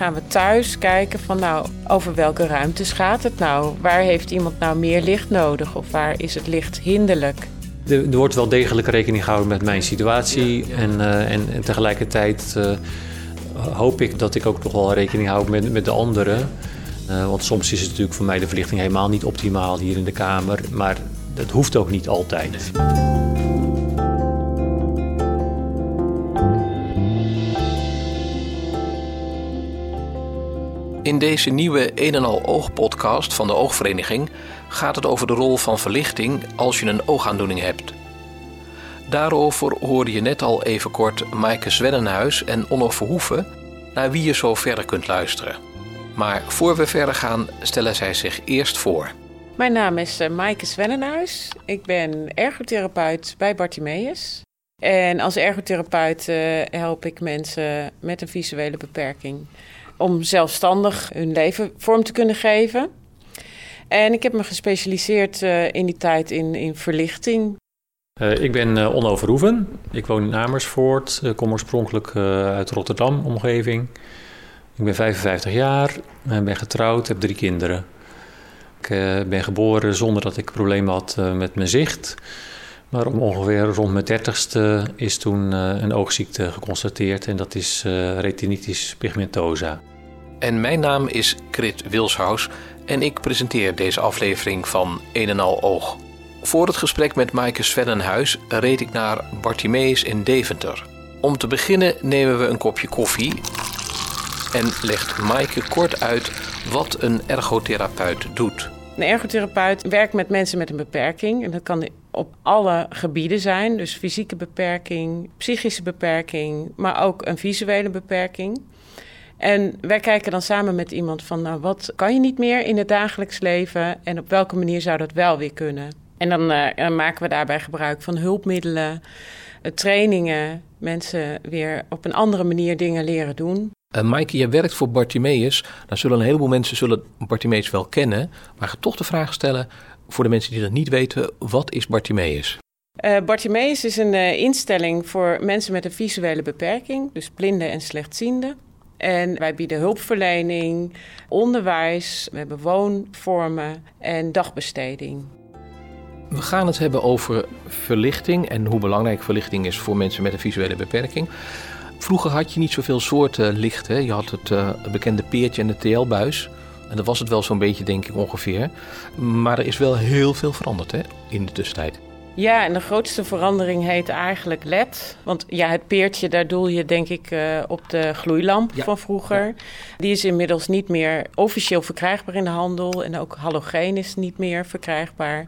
gaan we thuis kijken van nou, over welke ruimtes gaat het nou? Waar heeft iemand nou meer licht nodig of waar is het licht hinderlijk? Er, er wordt wel degelijk rekening gehouden met mijn situatie en, uh, en, en, tegelijkertijd uh, hoop ik dat ik ook nog wel rekening hou met, met de anderen. Uh, want soms is het natuurlijk voor mij de verlichting helemaal niet optimaal hier in de kamer, maar dat hoeft ook niet altijd. In deze nieuwe een en al oog podcast van de Oogvereniging gaat het over de rol van verlichting als je een oogaandoening hebt. Daarover hoorde je net al even kort Maaike Zwennenhuis en Onno Verhoeven, naar wie je zo verder kunt luisteren. Maar voor we verder gaan, stellen zij zich eerst voor. Mijn naam is uh, Maaike Zwennenhuis. Ik ben ergotherapeut bij Bartimeus. En als ergotherapeut uh, help ik mensen met een visuele beperking om zelfstandig hun leven vorm te kunnen geven. En ik heb me gespecialiseerd uh, in die tijd in, in verlichting. Uh, ik ben uh, Onno Verhoeven. Ik woon in Amersfoort. Ik kom oorspronkelijk uit Rotterdam, omgeving. Ik ben 55 jaar, ben getrouwd, heb drie kinderen. Ik ben geboren zonder dat ik problemen had met mijn zicht. Maar om ongeveer rond mijn dertigste is toen een oogziekte geconstateerd en dat is retinitis pigmentosa. En mijn naam is Krit Wilshaus en ik presenteer deze aflevering van Een en Al Oog. Voor het gesprek met Maaike Svenenhuis reed ik naar Bartimeus in Deventer. Om te beginnen nemen we een kopje koffie en legt Maaike kort uit wat een ergotherapeut doet. Een ergotherapeut werkt met mensen met een beperking. En dat kan op alle gebieden zijn. Dus fysieke beperking, psychische beperking, maar ook een visuele beperking. En wij kijken dan samen met iemand van, nou, wat kan je niet meer in het dagelijks leven en op welke manier zou dat wel weer kunnen? En dan uh, maken we daarbij gebruik van hulpmiddelen, uh, trainingen, mensen weer op een andere manier dingen leren doen. Uh, Maaike, je werkt voor Bartimeus. Dan zullen een heleboel mensen zullen Bartimeus wel kennen. Maar ga toch de vraag stellen voor de mensen die dat niet weten: wat is Bartimeus? Uh, Bartimeus is een uh, instelling voor mensen met een visuele beperking, dus blinden en slechtzienden. En wij bieden hulpverlening, onderwijs, we hebben woonvormen en dagbesteding. We gaan het hebben over verlichting en hoe belangrijk verlichting is voor mensen met een visuele beperking. Vroeger had je niet zoveel soorten licht. Hè? Je had het, uh, bekende peertje en de TL-buis. En dat was het wel zo'n beetje, denk ik ongeveer. Maar er is wel heel veel veranderd hè, in de tussentijd. Ja, en de grootste verandering heet eigenlijk LED. Want ja, het peertje, daar doel je denk ik uh, op de gloeilamp ja. van vroeger. Ja. Die is inmiddels niet meer officieel verkrijgbaar in de handel. En ook halogeen is niet meer verkrijgbaar.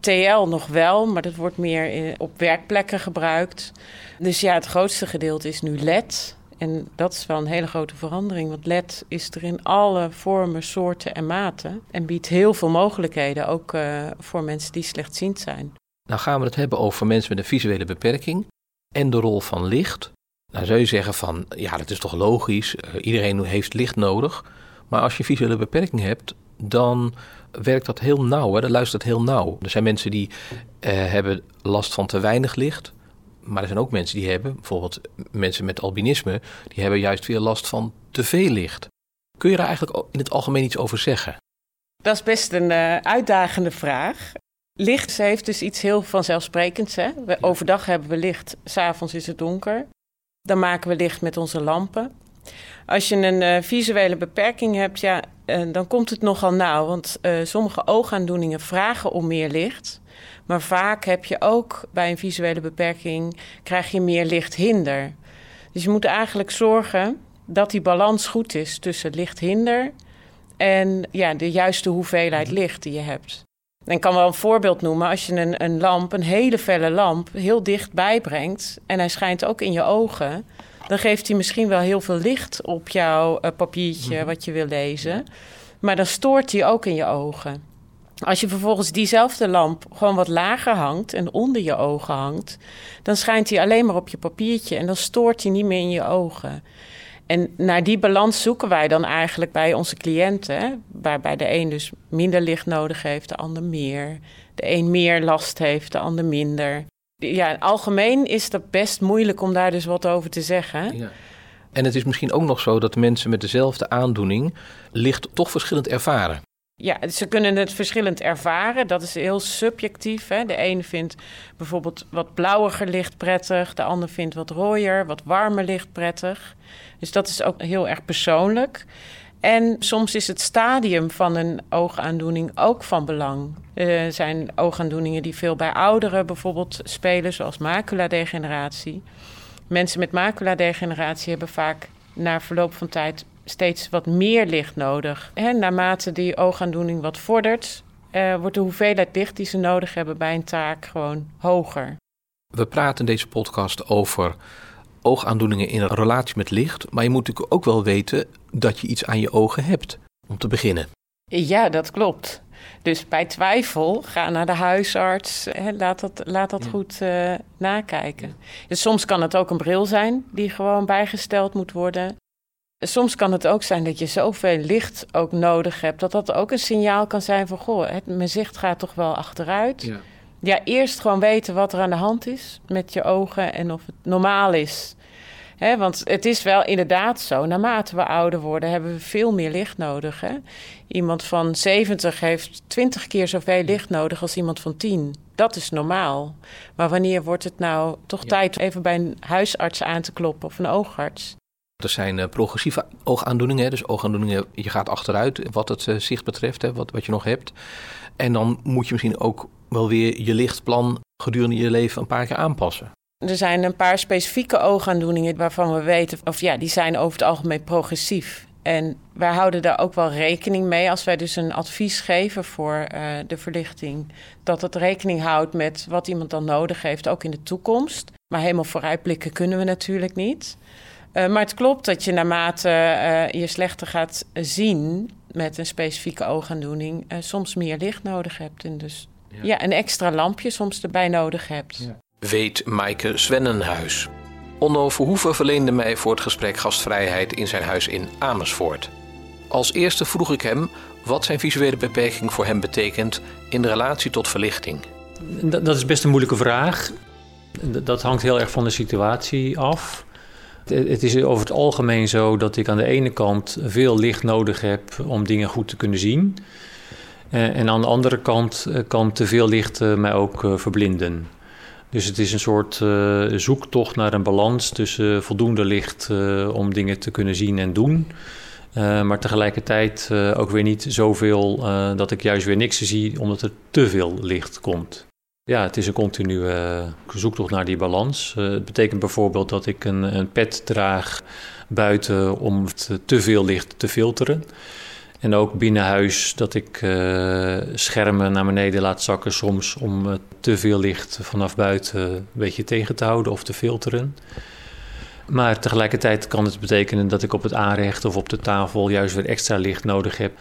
TL nog wel, maar dat wordt meer in, op werkplekken gebruikt. Dus ja, het grootste gedeelte is nu LED. En dat is wel een hele grote verandering, want LED is er in alle vormen, soorten en maten. En biedt heel veel mogelijkheden, ook uh, voor mensen die slechtziend zijn. Nou gaan we het hebben over mensen met een visuele beperking en de rol van licht. Nou zou je zeggen van, ja dat is toch logisch, uh, iedereen heeft licht nodig. Maar als je visuele beperking hebt, dan werkt dat heel nauw, hè? dat luistert heel nauw. Er zijn mensen die uh, hebben last van te weinig licht. Maar er zijn ook mensen die hebben, bijvoorbeeld mensen met albinisme, die hebben juist weer last van te veel licht. Kun je daar eigenlijk in het algemeen iets over zeggen? Dat is best een uh, uitdagende vraag. Licht heeft dus iets heel vanzelfsprekends. Hè? We, overdag hebben we licht, s'avonds is het donker. Dan maken we licht met onze lampen. Als je een uh, visuele beperking hebt, ja, uh, dan komt het nogal nauw. Want uh, sommige oogaandoeningen vragen om meer licht. Maar vaak heb je ook bij een visuele beperking krijg je meer lichthinder. Dus je moet eigenlijk zorgen dat die balans goed is tussen lichthinder en ja, de juiste hoeveelheid licht die je hebt. Ik kan wel een voorbeeld noemen. Als je een, een lamp, een hele felle lamp, heel dichtbij brengt en hij schijnt ook in je ogen, dan geeft hij misschien wel heel veel licht op jouw uh, papiertje mm-hmm. wat je wil lezen. Maar dan stoort hij ook in je ogen. Als je vervolgens diezelfde lamp gewoon wat lager hangt en onder je ogen hangt, dan schijnt hij alleen maar op je papiertje en dan stoort hij niet meer in je ogen. En naar die balans zoeken wij dan eigenlijk bij onze cliënten. Waarbij de een dus minder licht nodig heeft, de ander meer. De een meer last heeft, de ander minder. Ja, algemeen is het best moeilijk om daar dus wat over te zeggen. Ja. En het is misschien ook nog zo dat mensen met dezelfde aandoening licht toch verschillend ervaren. Ja, ze kunnen het verschillend ervaren. Dat is heel subjectief. Hè. De ene vindt bijvoorbeeld wat blauwiger licht prettig. De ander vindt wat rooier, wat warmer licht prettig. Dus dat is ook heel erg persoonlijk. En soms is het stadium van een oogaandoening ook van belang. Er zijn oogaandoeningen die veel bij ouderen bijvoorbeeld spelen, zoals maculadegeneratie. Mensen met maculadegeneratie hebben vaak na verloop van tijd steeds wat meer licht nodig. En naarmate die oogaandoening wat vordert, eh, wordt de hoeveelheid licht die ze nodig hebben bij een taak gewoon hoger. We praten in deze podcast over oogaandoeningen in relatie met licht. Maar je moet natuurlijk ook wel weten dat je iets aan je ogen hebt, om te beginnen. Ja, dat klopt. Dus bij twijfel, ga naar de huisarts. Hè, laat dat, laat dat goed uh, nakijken. Dus soms kan het ook een bril zijn die gewoon bijgesteld moet worden. Soms kan het ook zijn dat je zoveel licht ook nodig hebt, dat dat ook een signaal kan zijn van: goh, het, mijn zicht gaat toch wel achteruit. Ja. ja, eerst gewoon weten wat er aan de hand is met je ogen en of het normaal is. He, want het is wel inderdaad zo, naarmate we ouder worden, hebben we veel meer licht nodig. Hè? Iemand van 70 heeft 20 keer zoveel licht nodig als iemand van 10. Dat is normaal. Maar wanneer wordt het nou toch tijd even bij een huisarts aan te kloppen of een oogarts? Er zijn uh, progressieve oogaandoeningen, dus oogaandoeningen, je gaat achteruit wat het uh, zicht betreft, wat, wat je nog hebt. En dan moet je misschien ook wel weer je lichtplan gedurende je leven een paar keer aanpassen. Er zijn een paar specifieke oogaandoeningen waarvan we weten, of ja, die zijn over het algemeen progressief. En wij houden daar ook wel rekening mee als wij dus een advies geven voor uh, de verlichting. Dat het rekening houdt met wat iemand dan nodig heeft, ook in de toekomst. Maar helemaal vooruitblikken kunnen we natuurlijk niet. Uh, maar het klopt dat je naarmate uh, je slechter gaat zien met een specifieke oogaandoening, soms meer licht nodig hebt. En dus ja. ja. een extra lampje soms erbij nodig hebt. Ja weet Maaike Zwennenhuis. Onno Verhoeven verleende mij voor het gesprek gastvrijheid in zijn huis in Amersfoort. Als eerste vroeg ik hem wat zijn visuele beperking voor hem betekent in relatie tot verlichting. Dat is best een moeilijke vraag. Dat hangt heel erg van de situatie af. Het is over het algemeen zo dat ik aan de ene kant veel licht nodig heb om dingen goed te kunnen zien. Eh, en aan de andere kant eh, kan te veel licht eh, mij ook verblinden. Dus het is een soort zoektocht naar een balans tussen voldoende licht om dingen te kunnen zien en doen. Maar tegelijkertijd ook weer niet zoveel dat ik juist weer niks zie omdat er te veel licht komt. Ja, het is een continue zoektocht naar die balans. het betekent bijvoorbeeld dat ik een, een pet draag buiten om te veel licht te filteren. En ook binnenhuis dat ik uh, schermen naar beneden laat zakken soms om te veel licht vanaf buiten een beetje tegen te houden of te filteren. Maar tegelijkertijd kan het betekenen dat ik op het aanrecht of op de tafel juist weer extra licht nodig heb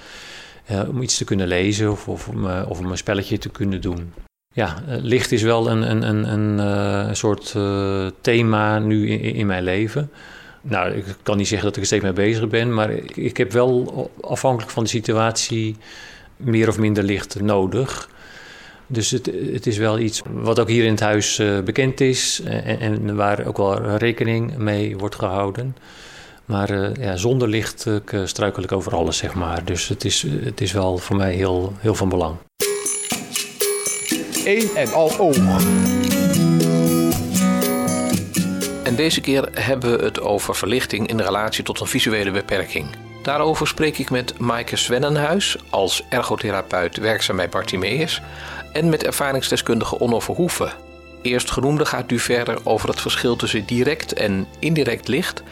om iets te kunnen lezen of, of, om, of om een spelletje te kunnen doen. Ja, licht is wel een, een, een, een, een soort thema nu in, in mijn leven. Nou, ik kan niet zeggen dat ik er steeds mee bezig ben, maar ik heb wel afhankelijk van de situatie meer of minder licht nodig. Dus het, het is wel iets wat ook hier in het huis bekend is en, en, waar ook wel rekening mee wordt gehouden. Maar ja, zonder licht uh, struikel ik over alles, zeg maar. Dus het is, het is wel voor mij heel, heel van belang. Eén en al oog. En deze keer hebben we het over verlichting in relatie tot een visuele beperking. Daarover spreek ik met Maaike Svennenhuis als ergotherapeut werkzaam bij Bartimeus en met ervaringsdeskundige Onno Verhoeven. Eerst genoemde gaat u verder over het verschil tussen direct en indirect licht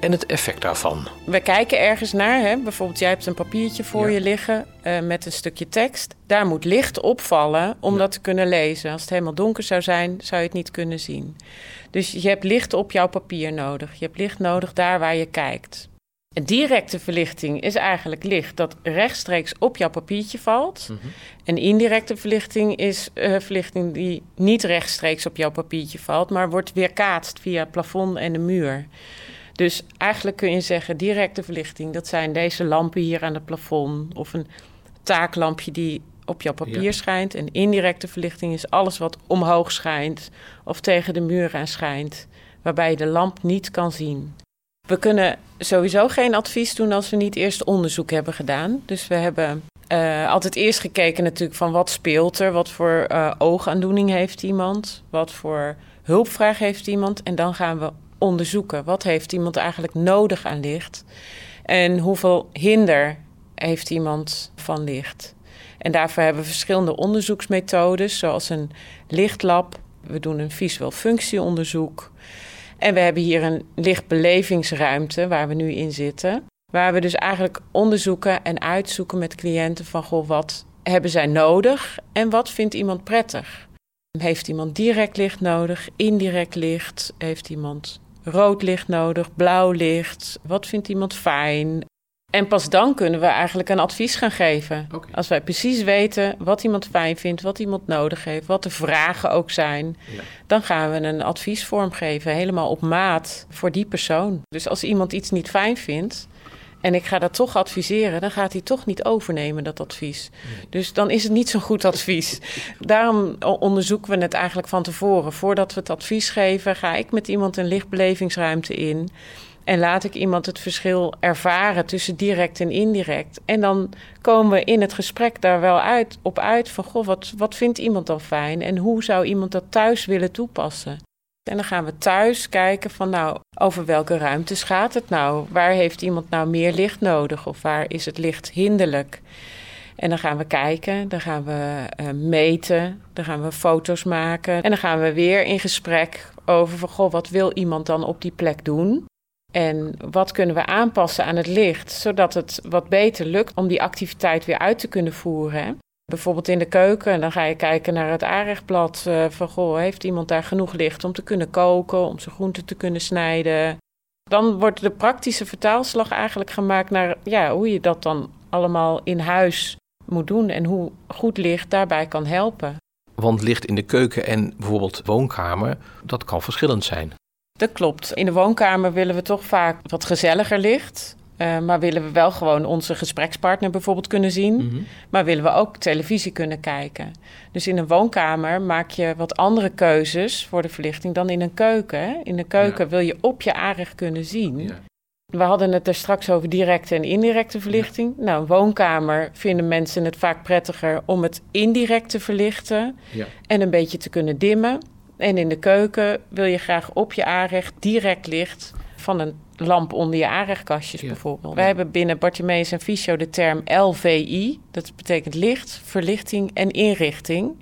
en het effect daarvan. We kijken ergens naar, hè? bijvoorbeeld jij hebt een papiertje voor je liggen uh, met een stukje tekst. Daar moet licht opvallen om dat te kunnen lezen. Als het helemaal donker zou zijn, zou je het niet kunnen zien. Dus je hebt licht op jouw papier nodig. Je hebt licht nodig daar waar je kijkt. En directe verlichting is eigenlijk licht dat rechtstreeks op jouw papiertje valt. Mm En indirecte verlichting is uh, verlichting die niet rechtstreeks op jouw papiertje valt, maar wordt weerkaatst via het plafond en de muur. Dus eigenlijk kun je zeggen, directe verlichting, dat zijn deze lampen hier aan het plafond of een taaklampje die op jouw papier schijnt. En indirecte verlichting is alles wat omhoog schijnt of tegen de muur aan schijnt, waarbij je de lamp niet kan zien. We kunnen sowieso geen advies doen als we niet eerst onderzoek hebben gedaan. Dus we hebben uh, altijd eerst gekeken natuurlijk van wat speelt er, wat voor uh, oogaandoening heeft iemand, wat voor hulpvraag heeft iemand. En dan gaan we onderzoeken wat heeft iemand eigenlijk nodig aan licht en hoeveel hinder heeft iemand van licht. En daarvoor hebben we verschillende onderzoeksmethodes, zoals een lichtlab. We doen een visueel functieonderzoek. En we hebben hier een lichtbelevingsruimte waar we nu in zitten. Waar we dus eigenlijk onderzoeken en uitzoeken met cliënten van goh, wat hebben zij nodig en wat vindt iemand prettig? Heeft iemand direct licht nodig, indirect licht? Heeft iemand rood licht nodig, blauw licht? Wat vindt iemand fijn? En pas dan kunnen we eigenlijk een advies gaan geven. Als wij precies weten wat iemand fijn vindt, wat iemand nodig heeft, wat de vragen ook zijn, ja. dan gaan we een advies vormgeven, helemaal op maat voor die persoon. Dus als iemand iets niet fijn vindt, en ik ga dat toch adviseren, dan gaat hij toch niet overnemen, dat advies. Dus dan is het niet zo'n goed advies. Daarom onderzoeken we het eigenlijk van tevoren. Voordat we het advies geven, ga ik met iemand een lichtbelevingsruimte in. En laat ik iemand het verschil ervaren tussen direct en indirect. En dan komen we in het gesprek daar wel uit, op uit van... goh, wat, wat vindt iemand dan fijn en hoe zou iemand dat thuis willen toepassen? En dan gaan we thuis kijken van nou, over welke ruimtes gaat het nou? Waar heeft iemand nou meer licht nodig of waar is het licht hinderlijk? En dan gaan we kijken, dan gaan we uh, meten, dan gaan we foto's maken. En dan gaan we weer in gesprek over goh, wat wil iemand dan op die plek doen? En wat kunnen we aanpassen aan het licht, zodat het wat beter lukt om die activiteit weer uit te kunnen voeren? Bijvoorbeeld in de keuken, dan ga je kijken naar het aanrechtblad. Uh, van goh, heeft iemand daar genoeg licht om te kunnen koken, om zijn groenten te kunnen snijden? Dan wordt de praktische vertaalslag eigenlijk gemaakt naar ja, hoe je dat dan allemaal in huis moet doen en hoe goed licht daarbij kan helpen. Want licht in de keuken en bijvoorbeeld woonkamer, dat kan verschillend zijn. Dat klopt. In de woonkamer willen we toch vaak wat gezelliger licht. Uh, maar willen we wel gewoon onze gesprekspartner bijvoorbeeld kunnen zien. Mhm. Maar willen we ook televisie kunnen kijken. Dus in een woonkamer maak je wat andere keuzes voor de verlichting dan in een keuken. In een keuken wil je op je aanrecht kunnen zien. Ja. We hadden het er straks over directe en indirecte verlichting. Nou, een woonkamer vinden mensen het vaak prettiger om het indirect te verlichten en een beetje te kunnen dimmen. En in de keuken wil je graag op je aanrecht direct licht van een lamp onder je aanrechtkastjes bijvoorbeeld. Wij hebben binnen Bartimeus en Fysio de term LVI. Dat betekent licht, verlichting en inrichting.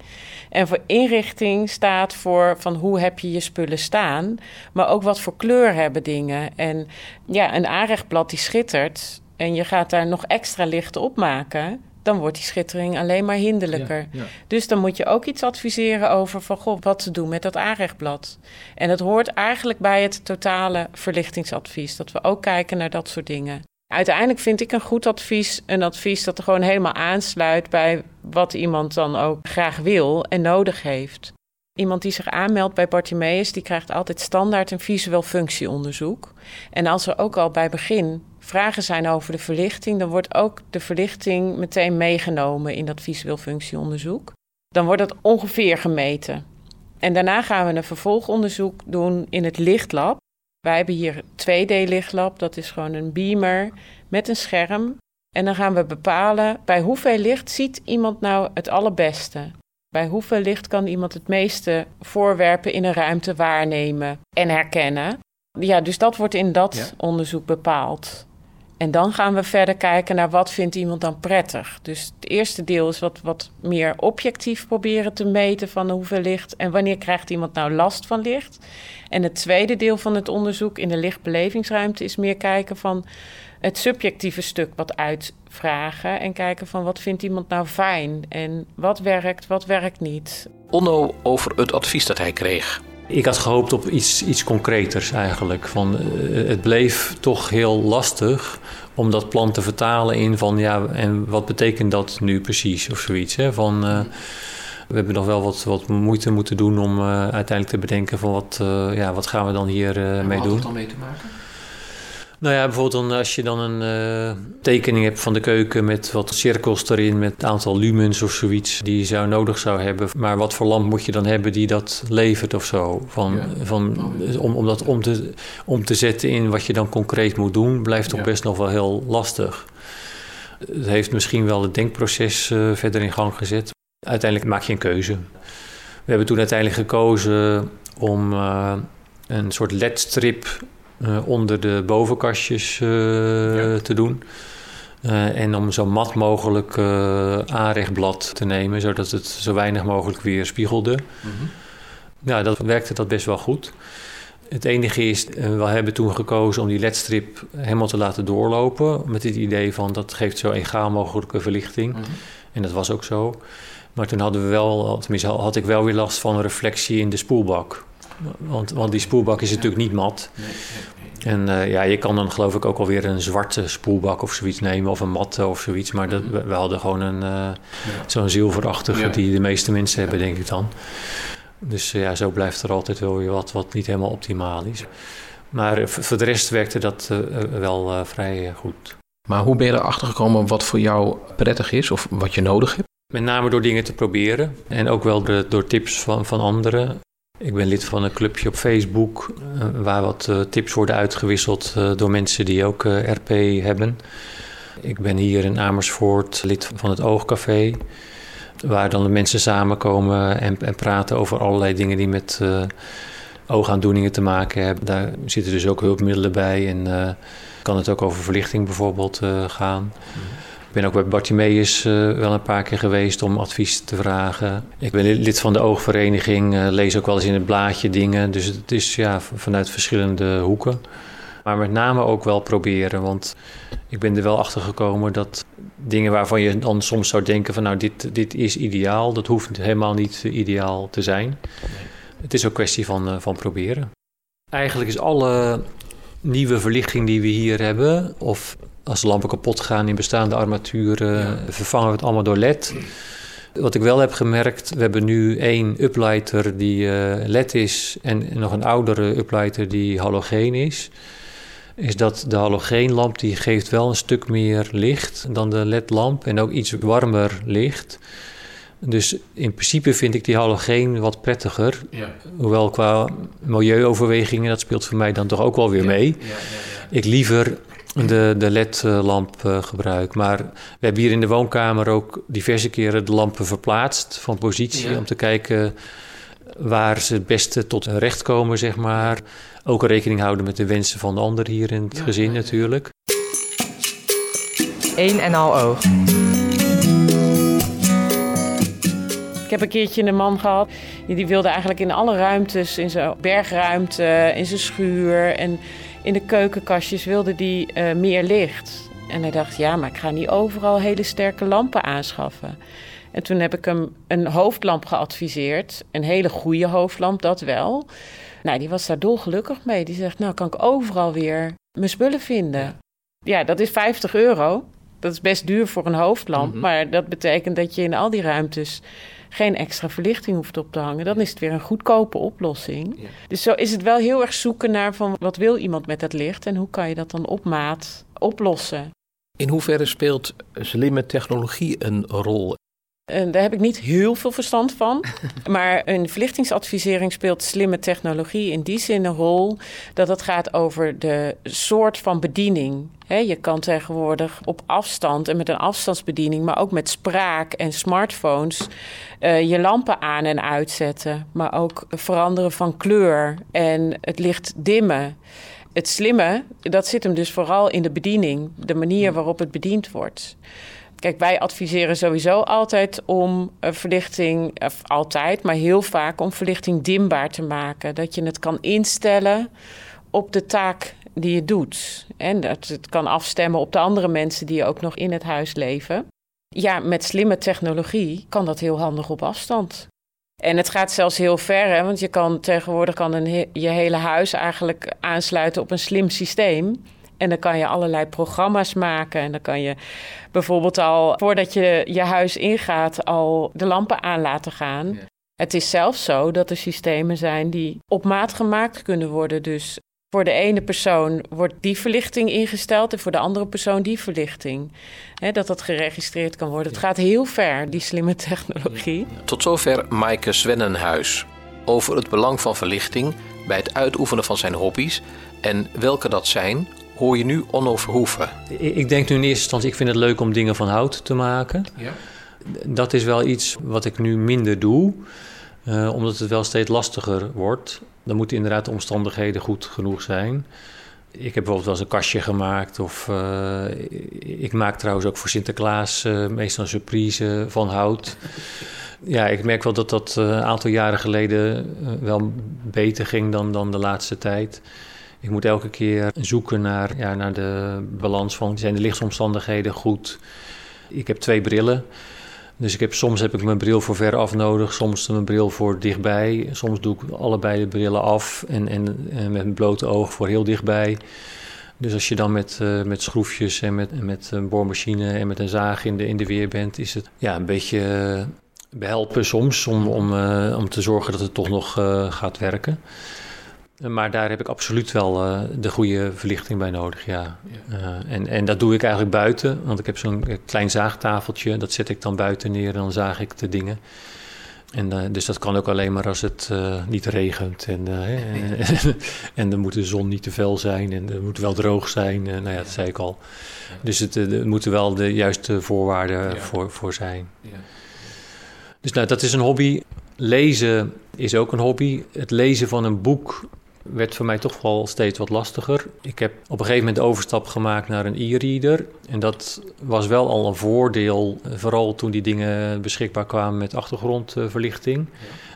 En voor inrichting staat voor van hoe heb je je spullen staan, maar ook wat voor kleur hebben dingen. En ja, een aanrechtblad die schittert en je gaat daar nog extra licht op maken dan wordt die schittering alleen maar hinderlijker. Dus dan moet je ook iets adviseren over van goh, wat te doen met dat aanrechtblad. En dat hoort eigenlijk bij het totale verlichtingsadvies, dat we ook kijken naar dat soort dingen. Uiteindelijk vind ik een goed advies een advies dat er gewoon helemaal aansluit bij wat iemand dan ook graag wil en nodig heeft. Iemand die zich aanmeldt bij Bartimeus, die krijgt altijd standaard een visueel functieonderzoek. En als er ook al bij begin vragen zijn over de verlichting, dan wordt ook de verlichting meteen meegenomen in dat visueel functieonderzoek. Dan wordt dat ongeveer gemeten. En daarna gaan we een vervolgonderzoek doen in het lichtlab. Wij hebben hier 2D-lichtlab, dat is gewoon een beamer met een scherm. En dan gaan we bepalen bij hoeveel licht ziet iemand nou het allerbeste. Bij hoeveel licht kan iemand het meeste voorwerpen in een ruimte waarnemen en herkennen? Ja, dus dat wordt in dat onderzoek bepaald. En dan gaan we verder kijken naar wat vindt iemand dan prettig. Dus het eerste deel is wat, wat meer objectief proberen te meten van hoeveel licht en wanneer krijgt iemand nou last van licht. En het tweede deel van het onderzoek in de lichtbelevingsruimte is meer kijken van het subjectieve stuk wat uitvragen en kijken van wat vindt iemand nou fijn en wat werkt, wat werkt niet. Onno over het advies dat hij kreeg. Ik had gehoopt op iets, iets concreters eigenlijk. Van, uh, het bleef toch heel lastig om dat plan te vertalen in van ja, en wat betekent dat nu precies of zoiets. Hè? Van, uh, we hebben nog wel wat, wat moeite moeten doen om uh, uiteindelijk te bedenken van wat, ja, wat gaan we dan hier mee doen. Wat dan mee te maken? Nou ja, bijvoorbeeld dan, als je dan een uh, tekening hebt van de keuken met wat cirkels erin, met een aantal lumens of zoiets die je zou nodig zou hebben. Maar wat voor lamp moet je dan hebben die dat levert of zo? Van, van, om, om dat om te, om te zetten in wat je dan concreet moet doen, blijft toch best nog wel heel lastig. Het heeft misschien wel het denkproces uh, verder in gang gezet. Uiteindelijk maak je een keuze. We hebben toen uiteindelijk gekozen om uh, een soort ledstrip onder de bovenkastjes uh, te doen. en om zo mat mogelijk aanrechtblad te nemen, zodat het zo weinig mogelijk weer spiegelde. Mm -hmm. Ja, dat werkte dat best wel goed. Het enige is, we hebben toen gekozen om die ledstrip helemaal te laten doorlopen. Met het idee van dat geeft zo egaal mogelijke verlichting. Mm -hmm. En dat was ook zo. Maar toen hadden we wel, tenminste had ik wel weer last van een reflectie in de spoelbak. Want, want die spoelbak is natuurlijk niet mat. En uh, ja, je kan dan geloof ik ook alweer een zwarte spoelbak of zoiets nemen, of een matte of zoiets. Maar dat, we, we hadden gewoon een, uh, ja. zo'n zilverachtige die de meeste mensen hebben, denk ik dan. Dus uh, ja, zo blijft er altijd wel weer wat wat niet helemaal optimaal is. Maar voor de rest werkte dat wel vrij goed. Maar hoe ben je erachter gekomen wat voor jou prettig is of wat je nodig hebt? Met name door dingen te proberen en ook wel door tips van, van anderen. Ik ben lid van een clubje op Facebook uh, waar wat uh, tips worden uitgewisseld uh, door mensen die ook RP hebben. Ik ben hier in Amersfoort lid van het Oogcafé, waar dan de mensen samenkomen en, en praten over allerlei dingen die met oogaandoeningen te maken hebben. Daar zitten dus ook hulpmiddelen bij en kan het ook over verlichting bijvoorbeeld gaan. Mm ben ook bij Bartimeus uh, wel een paar keer geweest om advies te vragen. Ik ben lid van de oogvereniging, uh, lees ook wel eens in het blaadje dingen. Dus het is ja, vanuit verschillende hoeken. Maar met name ook wel proberen, want ik ben er wel achter gekomen dat dingen waarvan je dan soms zou denken van nou dit, dit is ideaal, dat hoeft helemaal niet ideaal te zijn. Het is ook kwestie van, uh, van proberen. Eigenlijk is alle nieuwe verlichting die we hier hebben, of als lampen kapot gaan in bestaande armaturen, ja. vervangen we het allemaal door LED. Wat ik wel heb gemerkt, we hebben nu één uplighter die uh, LED is en nog een oudere uplighter die halogeen is. Is dat de halogeenlamp die geeft wel een stuk meer licht dan de LED-lamp en ook iets warmer licht. Dus in principe vind ik die halogeen wat prettiger. Ja. Hoewel qua milieuoverwegingen, dat speelt voor mij dan toch ook wel weer mee. Ja, ja, ik liever de, de LED-lamp uh, gebruik. Maar we hebben hier in de woonkamer ook diverse keren de lampen verplaatst van positie... Ja. om te kijken waar ze het beste tot hun recht komen, zeg maar. Ook rekening houden met de wensen van de ander hier in het ja, gezin ja, natuurlijk. Eén en al oog. Heb een keertje een man gehad. Die wilde eigenlijk in alle ruimtes, in zijn bergruimte, in zijn schuur en in de keukenkastjes wilde die uh, meer licht. En hij dacht, ja, maar ik ga niet overal hele sterke lampen aanschaffen. En toen heb ik hem een hoofdlamp geadviseerd. Een hele goede hoofdlamp, dat wel. Nou, die was daar dolgelukkig mee. Die zegt, nou kan ik overal weer mijn spullen vinden. Ja, dat is 50 euro. Dat is best duur voor een hoofdlamp. Mm -hmm. Maar dat betekent dat je in al die ruimtes geen extra verlichting hoeft op te hangen. Dan is het weer een goedkope oplossing. Ja. Dus zo is het wel heel erg zoeken naar van wat wil iemand met dat licht en hoe kan je dat dan op maat oplossen. In hoeverre speelt slimme technologie een rol? En daar heb ik niet heel veel verstand van. Maar een verlichtingsadvisering speelt slimme technologie in die zin een rol dat het gaat over de soort van bediening. Je kan tegenwoordig op afstand en met een afstandsbediening, maar ook met spraak en smartphones, uh, je lampen aan en uitzetten. Maar ook veranderen van kleur en het licht dimmen. Het slimme, dat zit hem dus vooral in de bediening, de manier waarop het bediend wordt. Kijk, wij adviseren sowieso altijd om verlichting, of altijd, maar heel vaak om verlichting dimbaar te maken. Dat je het kan instellen op de taak die je doet. En dat het kan afstemmen op de andere mensen die ook nog in het huis leven. Ja, met slimme technologie kan dat heel handig op afstand. En het gaat zelfs heel ver, hè, want je kan tegenwoordig kan een je hele huis eigenlijk aansluiten op een slim systeem. En dan kan je allerlei programma's maken. En dan kan je bijvoorbeeld al, voordat je je huis ingaat, al de lampen aan laten gaan. Ja. Het is zelfs zo dat er systemen zijn die op maat gemaakt kunnen worden. Dus Voor de ene persoon wordt die verlichting ingesteld en voor de andere persoon die verlichting. Hè, dat dat geregistreerd kan worden. Het gaat heel ver, die slimme technologie. Tot zover Maaike Zwennenhuis over het belang van verlichting bij het uitoefenen van zijn hobby's. En welke dat zijn, hoor je nu Onno Verhoeven. Ik denk nu in eerste instantie, ik vind het leuk om dingen van hout te maken. Ja. Dat is wel iets wat ik nu minder doe, uh, omdat het wel steeds lastiger wordt. Dan moeten inderdaad de omstandigheden goed genoeg zijn. Ik heb bijvoorbeeld wel eens een kastje gemaakt. Of uh, ik maak trouwens ook voor Sinterklaas uh, meestal een surprise van hout. Ja, ik merk wel dat dat een aantal jaren geleden wel beter ging dan, dan de laatste tijd. Ik moet elke keer zoeken naar, ja, naar de balans van... zijn de lichtsomstandigheden goed? Ik heb twee brillen. Dus ik heb, soms heb ik mijn bril voor veraf nodig, soms mijn bril voor dichtbij. Soms doe ik allebei de brillen af en, en, met mijn blote oog voor heel dichtbij. Dus als je dan met, uh, met schroefjes en met, met een boormachine en met een zaag in de, in de weer bent, is het ja, een beetje uh, behelpen soms om, om, uh, om te zorgen dat het toch nog gaat werken. Maar daar heb ik absoluut wel uh, de goede verlichting bij nodig, ja. ja. Uh, en, en dat doe ik eigenlijk buiten, want ik heb zo'n klein zaagtafeltje. Dat zet ik dan buiten neer en dan zaag ik de dingen. En, uh, dus dat kan ook alleen maar als het niet regent. En, en dan moet de zon niet te fel zijn en het moet wel droog zijn. nou ja, dat zei ik al. Dus het, er moeten wel de juiste voorwaarden ja. voor, voor zijn. Dus nou, dat is een hobby. Lezen is ook een hobby. Het lezen van een boek werd voor mij toch wel steeds wat lastiger. Ik heb op een gegeven moment de overstap gemaakt naar een e-reader. En dat was wel al een voordeel, eh, vooral toen die dingen beschikbaar kwamen met achtergrondverlichting.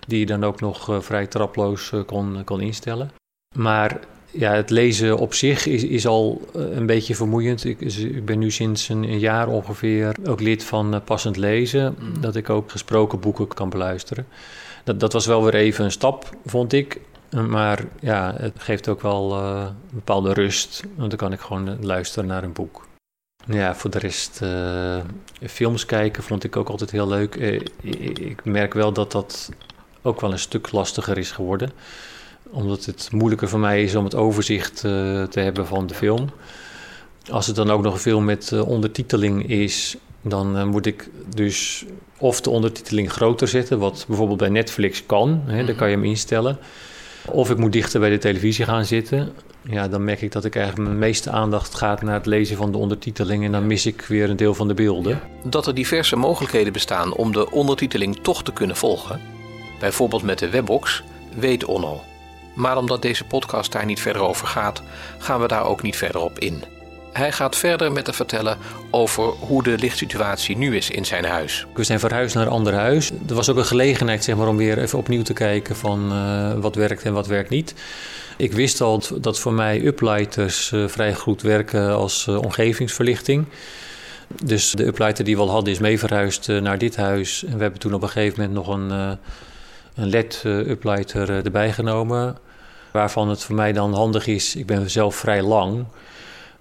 Die je dan ook nog eh, vrij traploos eh, kon, kon instellen. Maar ja, het lezen op zich is, is al een beetje vermoeiend. Ik, ik ben nu sinds een, een, jaar ongeveer ook lid van Passend Lezen. Mm. Dat ik ook gesproken boeken kan beluisteren. Dat, dat was wel weer even een stap, vond ik. Maar ja, het geeft ook wel uh, een bepaalde rust. Want dan kan ik gewoon luisteren naar een boek. Ja, voor de rest, uh, films kijken vond ik ook altijd heel leuk. Uh, ik merk wel dat dat ook wel een stuk lastiger is geworden. Omdat het moeilijker voor mij is om het overzicht te hebben van de film. Als het dan ook nog een film met ondertiteling is, dan moet ik dus of de ondertiteling groter zetten, wat bijvoorbeeld bij Netflix kan. Hè, dan kan je hem instellen. Of ik moet dichter bij de televisie gaan zitten. Ja, dan merk ik dat ik eigenlijk mijn meeste aandacht gaat naar het lezen van de ondertiteling. En dan mis ik weer een deel van de beelden. Dat er diverse mogelijkheden bestaan om de ondertiteling toch te kunnen volgen. Bijvoorbeeld met de webbox, weet Onno. Maar omdat deze podcast daar niet verder over gaat, gaan we daar ook niet verder op in. Hij gaat verder met te vertellen over hoe de lichtsituatie nu is in zijn huis. We zijn verhuisd naar een ander huis. Er was ook een gelegenheid zeg maar, om weer even opnieuw te kijken van uh, wat werkt en wat werkt niet. Ik wist al dat voor mij uplighters uh, vrij goed werken als uh, omgevingsverlichting. Dus de uplighter die we al hadden is mee verhuisd naar dit huis. En we hebben toen op een gegeven moment nog een, een LED-uplighter erbij genomen. Waarvan het voor mij dan handig is, ik ben zelf vrij lang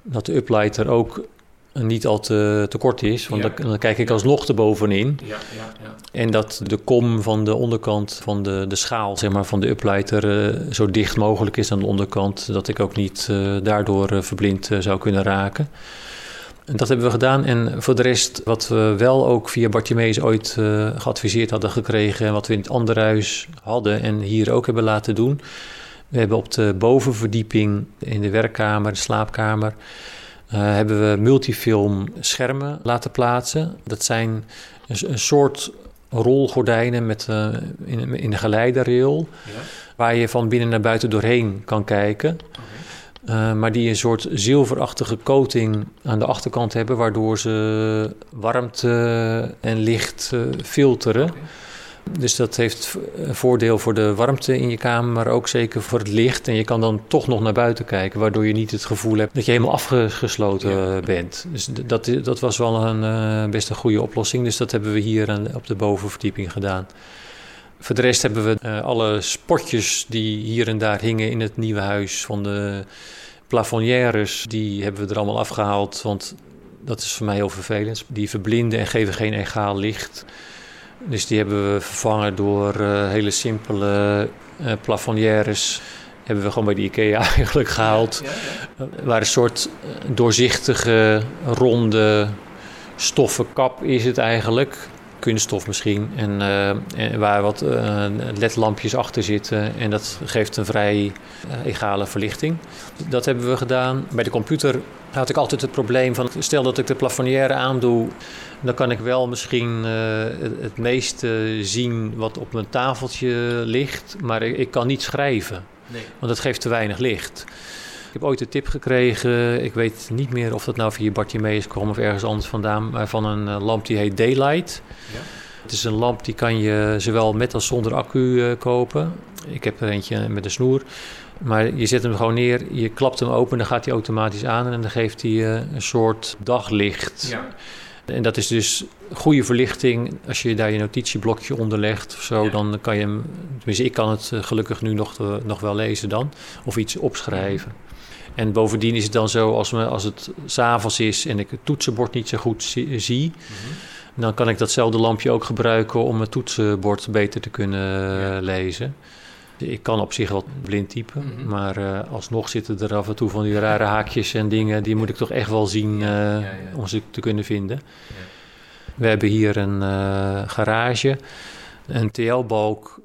dat de uplighter ook niet al te, te kort is. Want dan, dan, kijk ik alsnog erbovenin. Ja, ja, ja. En dat de kom van de onderkant van de, de schaal zeg maar, van de uplighter uh, zo dicht mogelijk is aan de onderkant. Dat ik ook niet uh, daardoor uh, verblind zou kunnen raken. En dat hebben we gedaan. En voor de rest, wat we wel ook via Bartimeus ooit geadviseerd hadden gekregen. En wat we in het andere huis hadden en hier ook hebben laten doen we hebben op de bovenverdieping in de werkkamer, de slaapkamer, uh, hebben we multifilm schermen laten plaatsen. Dat zijn een, een soort rolgordijnen met, uh, in, in, een geleiderrail, ja. waar je van binnen naar buiten doorheen kan kijken. Okay. Uh, maar die een soort zilverachtige coating aan de achterkant hebben, waardoor ze warmte en licht filteren. Okay. Dus dat heeft een voordeel voor de warmte in je kamer, maar ook zeker voor het licht. En je kan dan toch nog naar buiten kijken, waardoor je niet het gevoel hebt dat je helemaal afgesloten bent. Dus dat, dat was wel een best een goede oplossing. Dus dat hebben we hier aan, op de bovenverdieping gedaan. Voor de rest hebben we alle spotjes die hier en daar hingen in het nieuwe huis van de plafonnières, die hebben we er allemaal afgehaald. Want dat is voor mij heel vervelend. Die verblinden en geven geen egaal licht. Dus die hebben we vervangen door uh, hele simpele uh, plafonnières. Hebben we gewoon bij de IKEA eigenlijk gehaald. Waar een soort doorzichtige, ronde stoffen kap is het eigenlijk kunststof misschien. En, uh, waar wat uh, ledlampjes achter zitten. En dat geeft een vrij uh, egale verlichting. Dat hebben we gedaan. Bij de computer had ik altijd het probleem van... stel dat ik de plafonnière aandoe... dan kan ik wel misschien het, het meeste zien wat op mijn tafeltje ligt. Maar ik, ik kan niet schrijven. Nee. Want dat geeft te weinig licht. Ik heb ooit een tip gekregen, ik weet niet meer of dat nou via Bartimeus kwam of ergens anders vandaan, maar van een uh, lamp die heet Daylight. Ja. Het is een lamp die kan je zowel met als zonder accu uh, kopen. Ik heb er eentje met een snoer. Maar je zet hem gewoon neer, je klapt hem open, dan gaat hij automatisch aan en dan geeft hij uh, een soort daglicht. Ja. En dat is dus goede verlichting. Als je daar je notitieblokje onder legt of zo, ja. dan kan je hem. Tenminste, ik kan het gelukkig nu nog, nog wel lezen dan. Of iets opschrijven. En bovendien is het dan zo, als, me, als het s'avonds is en ik het toetsenbord niet zo goed zie, mhm. dan kan ik datzelfde lampje ook gebruiken om het toetsenbord beter te kunnen lezen. Ik kan op zich wel blind typen, mhm. maar uh, alsnog zitten er af en toe van die rare haakjes en dingen, die moet ik toch echt wel zien uh, om ze te kunnen vinden. We hebben hier een uh, garage. Een TL-balk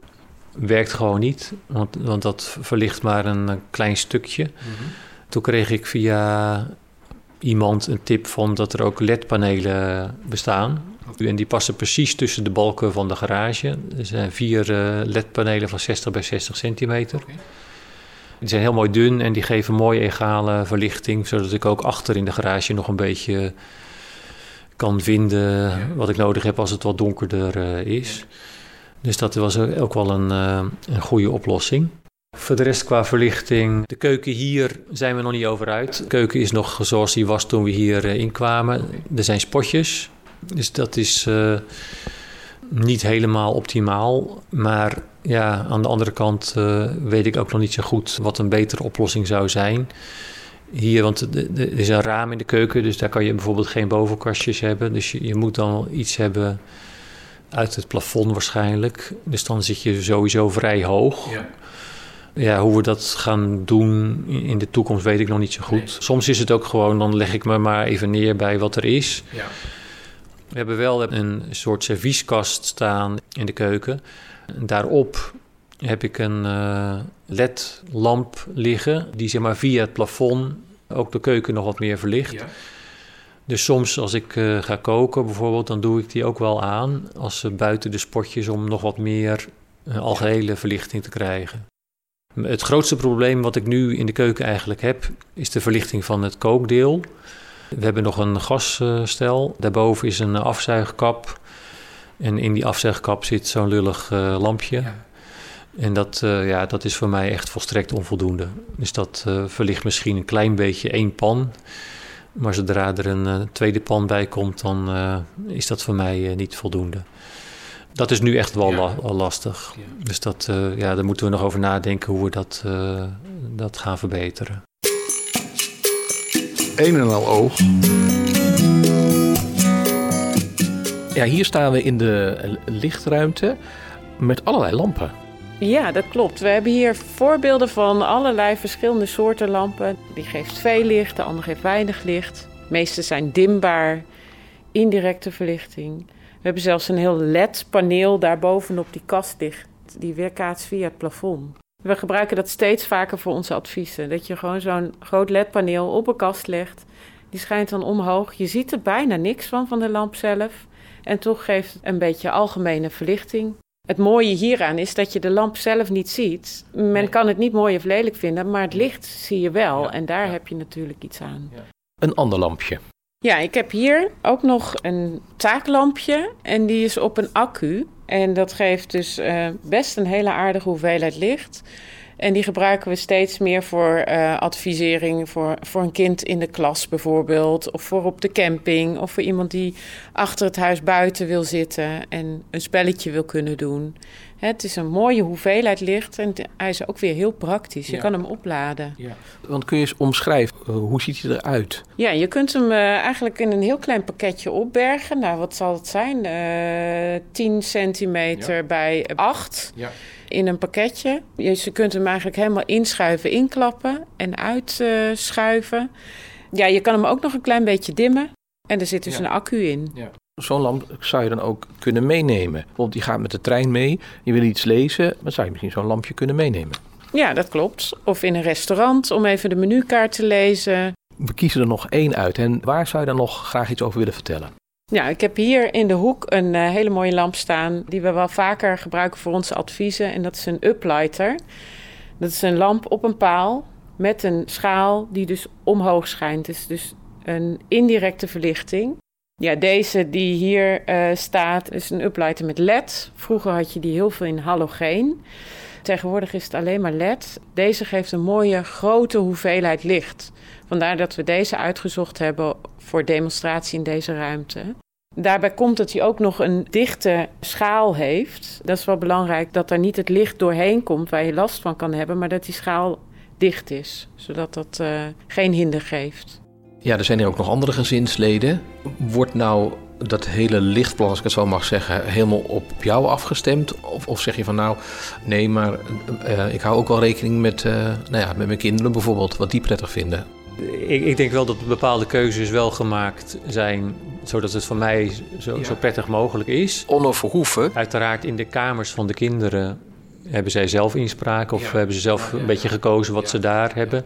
werkt gewoon niet, want, want dat verlicht maar een klein stukje. Mm toen kreeg ik via iemand een tip van dat er ook LED-panelen bestaan. En die passen precies tussen de balken van de garage. Er zijn vier uh, LED-panelen van 60 bij 60 centimeter. Die zijn heel mooi dun en die geven mooie egale verlichting, zodat ik ook achter in de garage nog een beetje kan vinden wat ik nodig heb als het wat donkerder uh, is. Dus dat was ook wel een, uh, een goede oplossing. Voor de rest qua verlichting, de keuken hier zijn we nog niet over uit. De keuken is nog zoals die was toen we hier uh, inkwamen. Er zijn spotjes, dus dat is uh, niet helemaal optimaal. Maar ja, aan de andere kant uh, weet ik ook nog niet zo goed wat een betere oplossing zou zijn. Hier, want er is een raam in de keuken, dus daar kan je bijvoorbeeld geen bovenkastjes hebben. Dus je, je moet dan iets hebben uit het plafond waarschijnlijk. Dus dan zit je sowieso vrij hoog. Ja. Ja, hoe we dat gaan doen in de toekomst weet ik nog niet zo goed. Soms is het ook gewoon, dan leg ik me maar even neer bij wat er is. Ja. We hebben wel een soort servieskast staan in de keuken. Daarop heb ik een uh, LED-lamp liggen, die zeg maar via het plafond ook de keuken nog wat meer verlicht. Ja. Dus soms als ik uh, ga koken bijvoorbeeld, dan doe ik die ook wel aan als ze buiten de spotjes om nog wat meer uh, algehele verlichting te krijgen. Het grootste probleem wat ik nu in de keuken eigenlijk heb, is de verlichting van het kookdeel. We hebben nog een gasstel. Daarboven is een afzuigkap. En in die afzuigkap zit zo'n lullig uh, lampje. Ja. En dat, uh, ja, dat is voor mij echt volstrekt onvoldoende. Dus dat uh, verlicht misschien een klein beetje één pan. Maar zodra er een tweede pan bij komt, dan is dat voor mij niet voldoende. Dat is nu echt wel lastig. Dus dat, uh, ja, daar moeten we nog over nadenken hoe we dat, uh, dat gaan verbeteren. Een en al oog. Ja, hier staan we in de lichtruimte met allerlei lampen. Ja, dat klopt. We hebben hier voorbeelden van allerlei verschillende soorten lampen. Die geeft veel licht, de andere geeft weinig licht. De meeste zijn dimbaar, indirecte verlichting. We hebben zelfs een heel LED-paneel daarbovenop die kast ligt, die weerkaatst via het plafond. We gebruiken dat steeds vaker voor onze adviezen. Dat je gewoon zo'n groot LED-paneel op een kast legt. Die schijnt dan omhoog. Je ziet er bijna niks van, van de lamp zelf. En toch geeft het een beetje algemene verlichting. Het mooie hieraan is dat je de lamp zelf niet ziet. Men kan het niet mooi of lelijk vinden, maar het licht zie je wel. en daar heb je natuurlijk iets aan. Een ander lampje. Ja, ik heb hier ook nog een taaklampje en die is op een accu. En dat geeft dus uh, best een hele aardige hoeveelheid licht. En die gebruiken we steeds meer voor uh, advisering voor, voor een kind in de klas bijvoorbeeld. Of voor op de camping. Of voor iemand die achter het huis buiten wil zitten en een spelletje wil kunnen doen. Het is een mooie hoeveelheid licht en hij is ook weer heel praktisch. Je Ja. kan hem opladen. Ja. Want kun je eens omschrijven, eh, hoe ziet hij eruit? Ja, je kunt hem eh, eigenlijk in een heel klein pakketje opbergen. Nou, wat zal het zijn? Eh 10 centimeter bij 8 Ja. in een pakketje. Dus je kunt hem eigenlijk helemaal inschuiven, inklappen en uitschuiven. ja, je kan hem ook nog een klein beetje dimmen. En er zit dus Ja. een accu in. Zo'n lamp zou je dan ook kunnen meenemen. Bijvoorbeeld, je gaat met de trein mee, je wil iets lezen, dan zou je misschien zo'n lampje kunnen meenemen. Ja, dat klopt. Of in een restaurant om even de menukaart te lezen. We kiezen er nog één uit. En waar zou je dan nog graag iets over willen vertellen? Ja, ik heb hier in de hoek een eh, hele mooie lamp staan die we wel vaker gebruiken voor onze adviezen. En dat is een uplighter. Dat is een lamp op een paal met een schaal die dus omhoog schijnt. Dus, dus een indirecte verlichting. Ja, deze die hier eh, staat is een uplighter met LED. Vroeger had je die heel veel in halogeen. Tegenwoordig is het alleen maar LED. Deze geeft een mooie grote hoeveelheid licht. Vandaar dat we deze uitgezocht hebben voor demonstratie in deze ruimte. Daarbij komt dat hij ook nog een dichte schaal heeft. Dat is wel belangrijk dat er niet het licht doorheen komt waar je last van kan hebben, maar dat die schaal dicht is, zodat dat eh, geen hinder geeft. Ja, er zijn hier ook nog andere gezinsleden. Wordt nou dat hele lichtplan, als ik het zo mag zeggen, helemaal op jou afgestemd? Of, of zeg je van nou, nee, maar eh, ik hou ook wel rekening met, eh, nou ja, met mijn kinderen bijvoorbeeld, wat die prettig vinden? Ik, ik denk wel dat bepaalde keuzes wel gemaakt zijn, zodat het voor mij zo, Ja. zo prettig mogelijk is. Onno Verhoeven. Uiteraard in de kamers van de kinderen hebben zij zelf inspraak of Ja. hebben ze zelf Ja, ja. een beetje gekozen wat Ja. ze daar hebben.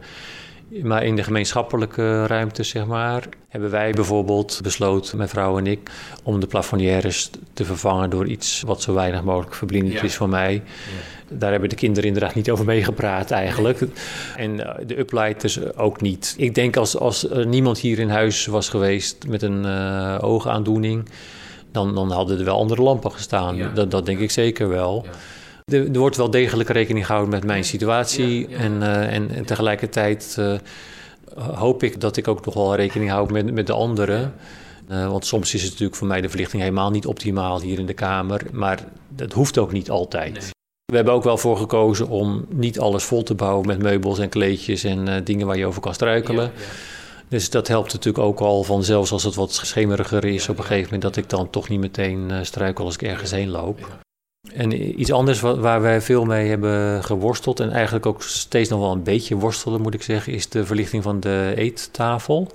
Maar in de gemeenschappelijke ruimte, zeg maar, hebben wij bijvoorbeeld besloten, mijn vrouw en ik, om de plafonnières te vervangen door iets wat zo weinig mogelijk verblindend Ja. is voor mij. Daar hebben de kinderen inderdaad niet over meegepraat eigenlijk. En eh, de uplighters ook niet. Ik denk als, als er niemand hier in huis was geweest met een eh, oogaandoening... Dan, dan hadden er wel andere lampen gestaan. Ja. Dat, dat denk ik zeker wel. Er, er wordt wel degelijk rekening gehouden met mijn situatie. Ja, ja. En, eh, en, en tegelijkertijd eh, hoop ik dat ik ook nog wel rekening hou met, met de anderen. Eh, want soms is het natuurlijk voor mij de verlichting helemaal niet optimaal hier in de kamer. Maar dat hoeft ook niet altijd. Nee. We hebben ook wel voor gekozen om niet alles vol te bouwen met meubels en kleedjes en dingen waar je over kan struikelen. Dus dat helpt natuurlijk ook al van, zelfs als het wat schemeriger is op een gegeven moment, dat ik dan toch niet meteen struikel als ik ergens heen loop. En iets anders wa- waar wij veel mee hebben geworsteld en eigenlijk ook steeds nog wel een beetje worstelen, moet ik zeggen, is de verlichting van de eettafel.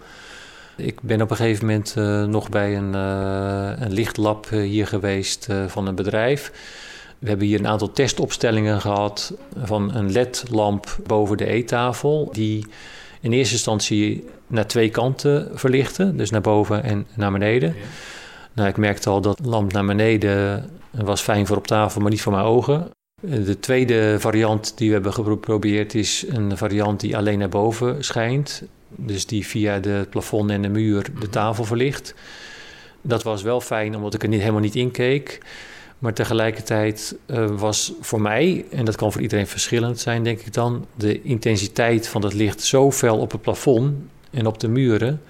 Ik ben op een gegeven moment eh, nog bij een, eh, een lichtlab eh, hier geweest van een bedrijf. We hebben hier een aantal testopstellingen gehad van een LED-lamp boven de eettafel. Die in eerste instantie naar twee kanten verlichten, dus naar boven en naar beneden. Nou, ik merkte al dat lamp naar beneden was fijn voor op tafel, maar niet voor mijn ogen. De tweede variant die we hebben geprobeerd is een variant die alleen naar boven schijnt. Dus die via het plafond en de muur de tafel verlicht. Dat was wel fijn, omdat ik er niet, helemaal niet in keek. Maar tegelijkertijd eh, was voor mij, en dat kan voor iedereen verschillend zijn, denk ik dan, de intensiteit van het licht zo fel op het plafond en op de muren,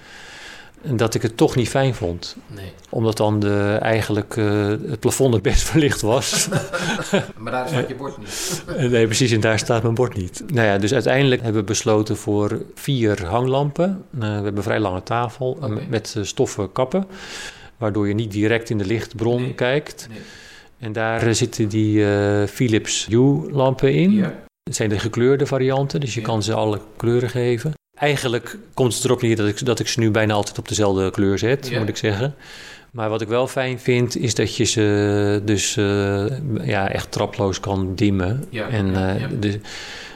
dat ik het toch niet fijn vond. Nee. Omdat dan de, eigenlijk eh, het plafond het best verlicht was. Maar daar staat je bord niet. nee, precies, en daar staat mijn bord niet. Nou ja, dus uiteindelijk hebben we besloten voor vier hanglampen. Eh, we hebben een vrij lange tafel eh, met eh, stoffen kappen, waardoor je niet direct in de lichtbron Nee. kijkt. Nee. En daar eh, zitten die eh, Philips Hue-lampen in. Het zijn de gekleurde varianten, dus je Ja. kan ze alle kleuren geven. Eigenlijk komt het erop neer dat ik, dat ik ze nu bijna altijd op dezelfde kleur zet, moet ik zeggen. Maar wat ik wel fijn vind, is dat je ze dus eh, ja, echt traploos kan dimmen. Ja, en eh, ja. de-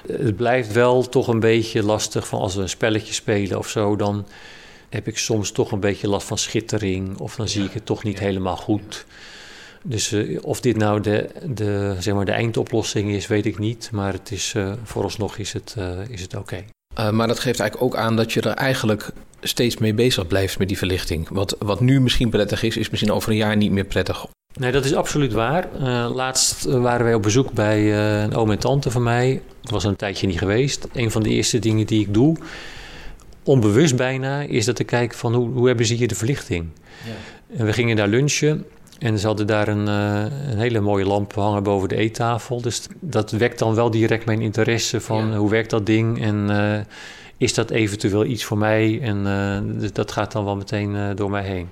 het blijft wel toch een beetje lastig van als we een spelletje spelen of zo, dan heb ik soms toch een beetje last van schittering. Of dan zie ik het toch niet helemaal goed. Dus eh, of dit nou de, de, zeg maar de eindoplossing is, weet ik niet. Maar het is, vooralsnog is het, is het oké. Eh, maar dat geeft eigenlijk ook aan dat je er eigenlijk steeds mee bezig blijft met die verlichting. Wat, wat nu misschien prettig is, is misschien over een jaar niet meer prettig. Nee, dat is absoluut waar. Eh, laatst eh, waren wij op bezoek bij eh, een oom en tante van mij. Dat was een tijdje niet geweest. Een van de eerste dingen die ik doe, onbewust bijna, is dat ik kijk van hoe, hoe hebben ze hier de verlichting. En we gingen daar lunchen En ze hadden daar een, uh, een, hele mooie lamp hangen boven de eettafel. Dus dat wekt dan wel direct mijn interesse van hoe werkt dat ding en uh, is dat eventueel iets voor mij? En uh, dat gaat dan wel meteen door mij heen.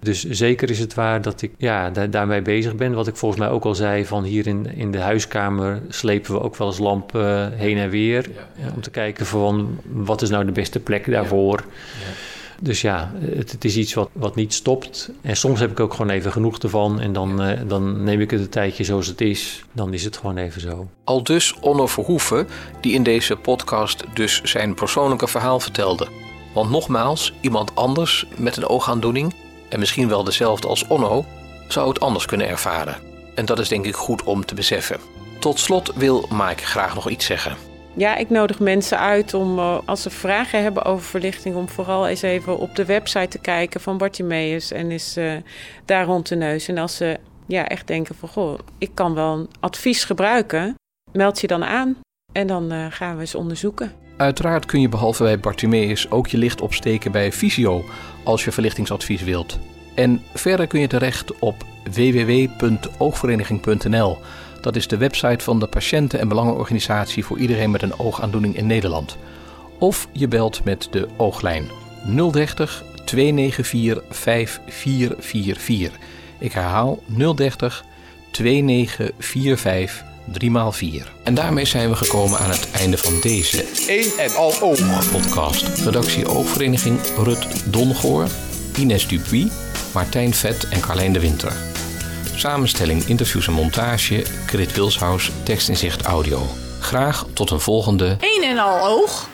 Dus zeker is het waar dat ik ja, daar, daarmee bezig ben. Wat ik volgens mij ook al zei, van hier in, in de huiskamer slepen we ook wel eens lampen heen en weer. Ja, Om te kijken van wat is nou de beste plek daarvoor. Ja. Dus ja, het, het, is iets wat, wat niet stopt. En soms heb ik ook gewoon even genoeg ervan. En dan, uh, dan neem ik het een tijdje zoals het is. Dan is het gewoon even zo. Al dus Onno Verhoeven, die in deze podcast dus zijn persoonlijke verhaal vertelde. Want nogmaals, iemand anders met een oogaandoening, en misschien wel dezelfde als Onno, zou het anders kunnen ervaren. En dat is denk ik goed om te beseffen. Tot slot wil Mike graag nog iets zeggen. Ja, ik nodig mensen uit om, uh, als ze vragen hebben over verlichting, om vooral eens even op de website te kijken van Bartimeus en is uh, daar rond de neus. En als ze ja, echt denken van, goh, ik kan wel een advies gebruiken, meld je dan aan en dan uh, gaan we eens onderzoeken. Uiteraard kun je behalve bij Bartimeus ook je licht opsteken bij Visio als je verlichtingsadvies wilt. En verder kun je terecht op www.oogvereniging.nl dat is de website van de Patiënten- en Belangenorganisatie voor iedereen met een oogaandoening in Nederland. Of je belt met de ooglijn 030 294 5444. Ik herhaal 030 2945 3x4. En daarmee zijn we gekomen aan het einde van deze 1 en al oog podcast. Redactie Oogvereniging Rut Dongoor, Ines Dupuy, Martijn Vet en Carlijn de Winter. Samenstelling, interviews en montage, Krit Wilshuis, tekst in zicht audio. Graag tot een volgende... Een en al oog.